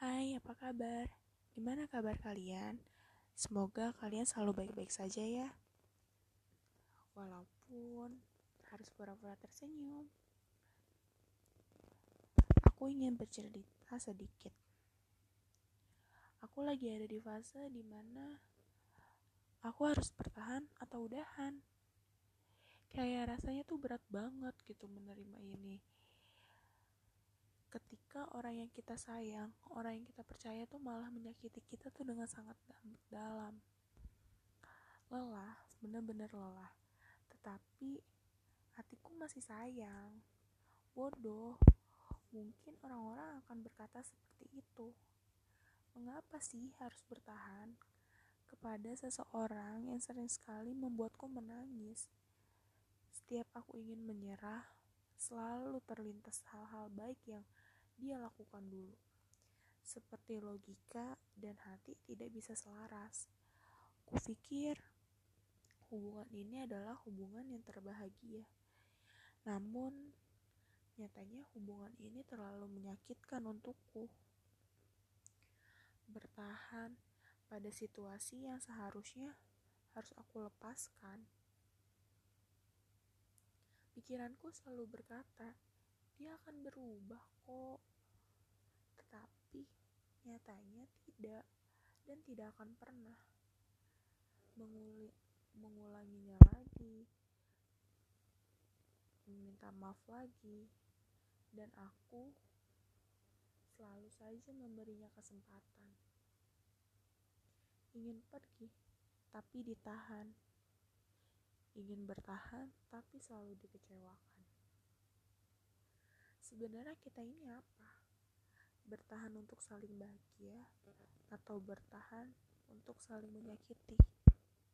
Hai, apa kabar? Gimana kabar kalian? Semoga kalian selalu baik-baik saja ya. Walaupun harus pura-pura tersenyum. Aku ingin bercerita sedikit. Aku lagi ada di fase di mana aku harus bertahan atau udahan. Kayak rasanya tuh berat banget gitu menerima ini ketika orang yang kita sayang, orang yang kita percaya tuh malah menyakiti kita tuh dengan sangat dalam. Lelah, bener-bener lelah. Tetapi hatiku masih sayang. Bodoh. Mungkin orang-orang akan berkata seperti itu. Mengapa sih harus bertahan kepada seseorang yang sering sekali membuatku menangis? Setiap aku ingin menyerah, selalu terlintas hal-hal baik yang dia lakukan dulu. Seperti logika dan hati tidak bisa selaras. Kupikir hubungan ini adalah hubungan yang terbahagia. Namun, nyatanya hubungan ini terlalu menyakitkan untukku. Bertahan pada situasi yang seharusnya harus aku lepaskan. Pikiranku selalu berkata, dia akan berubah kok. Tapi nyatanya tidak dan tidak akan pernah menguli, mengulanginya lagi meminta maaf lagi. Dan aku selalu saja memberinya kesempatan. Ingin pergi tapi ditahan. Ingin bertahan tapi selalu dikecewakan sebenarnya kita ini apa bertahan untuk saling bahagia atau bertahan untuk saling menyakiti.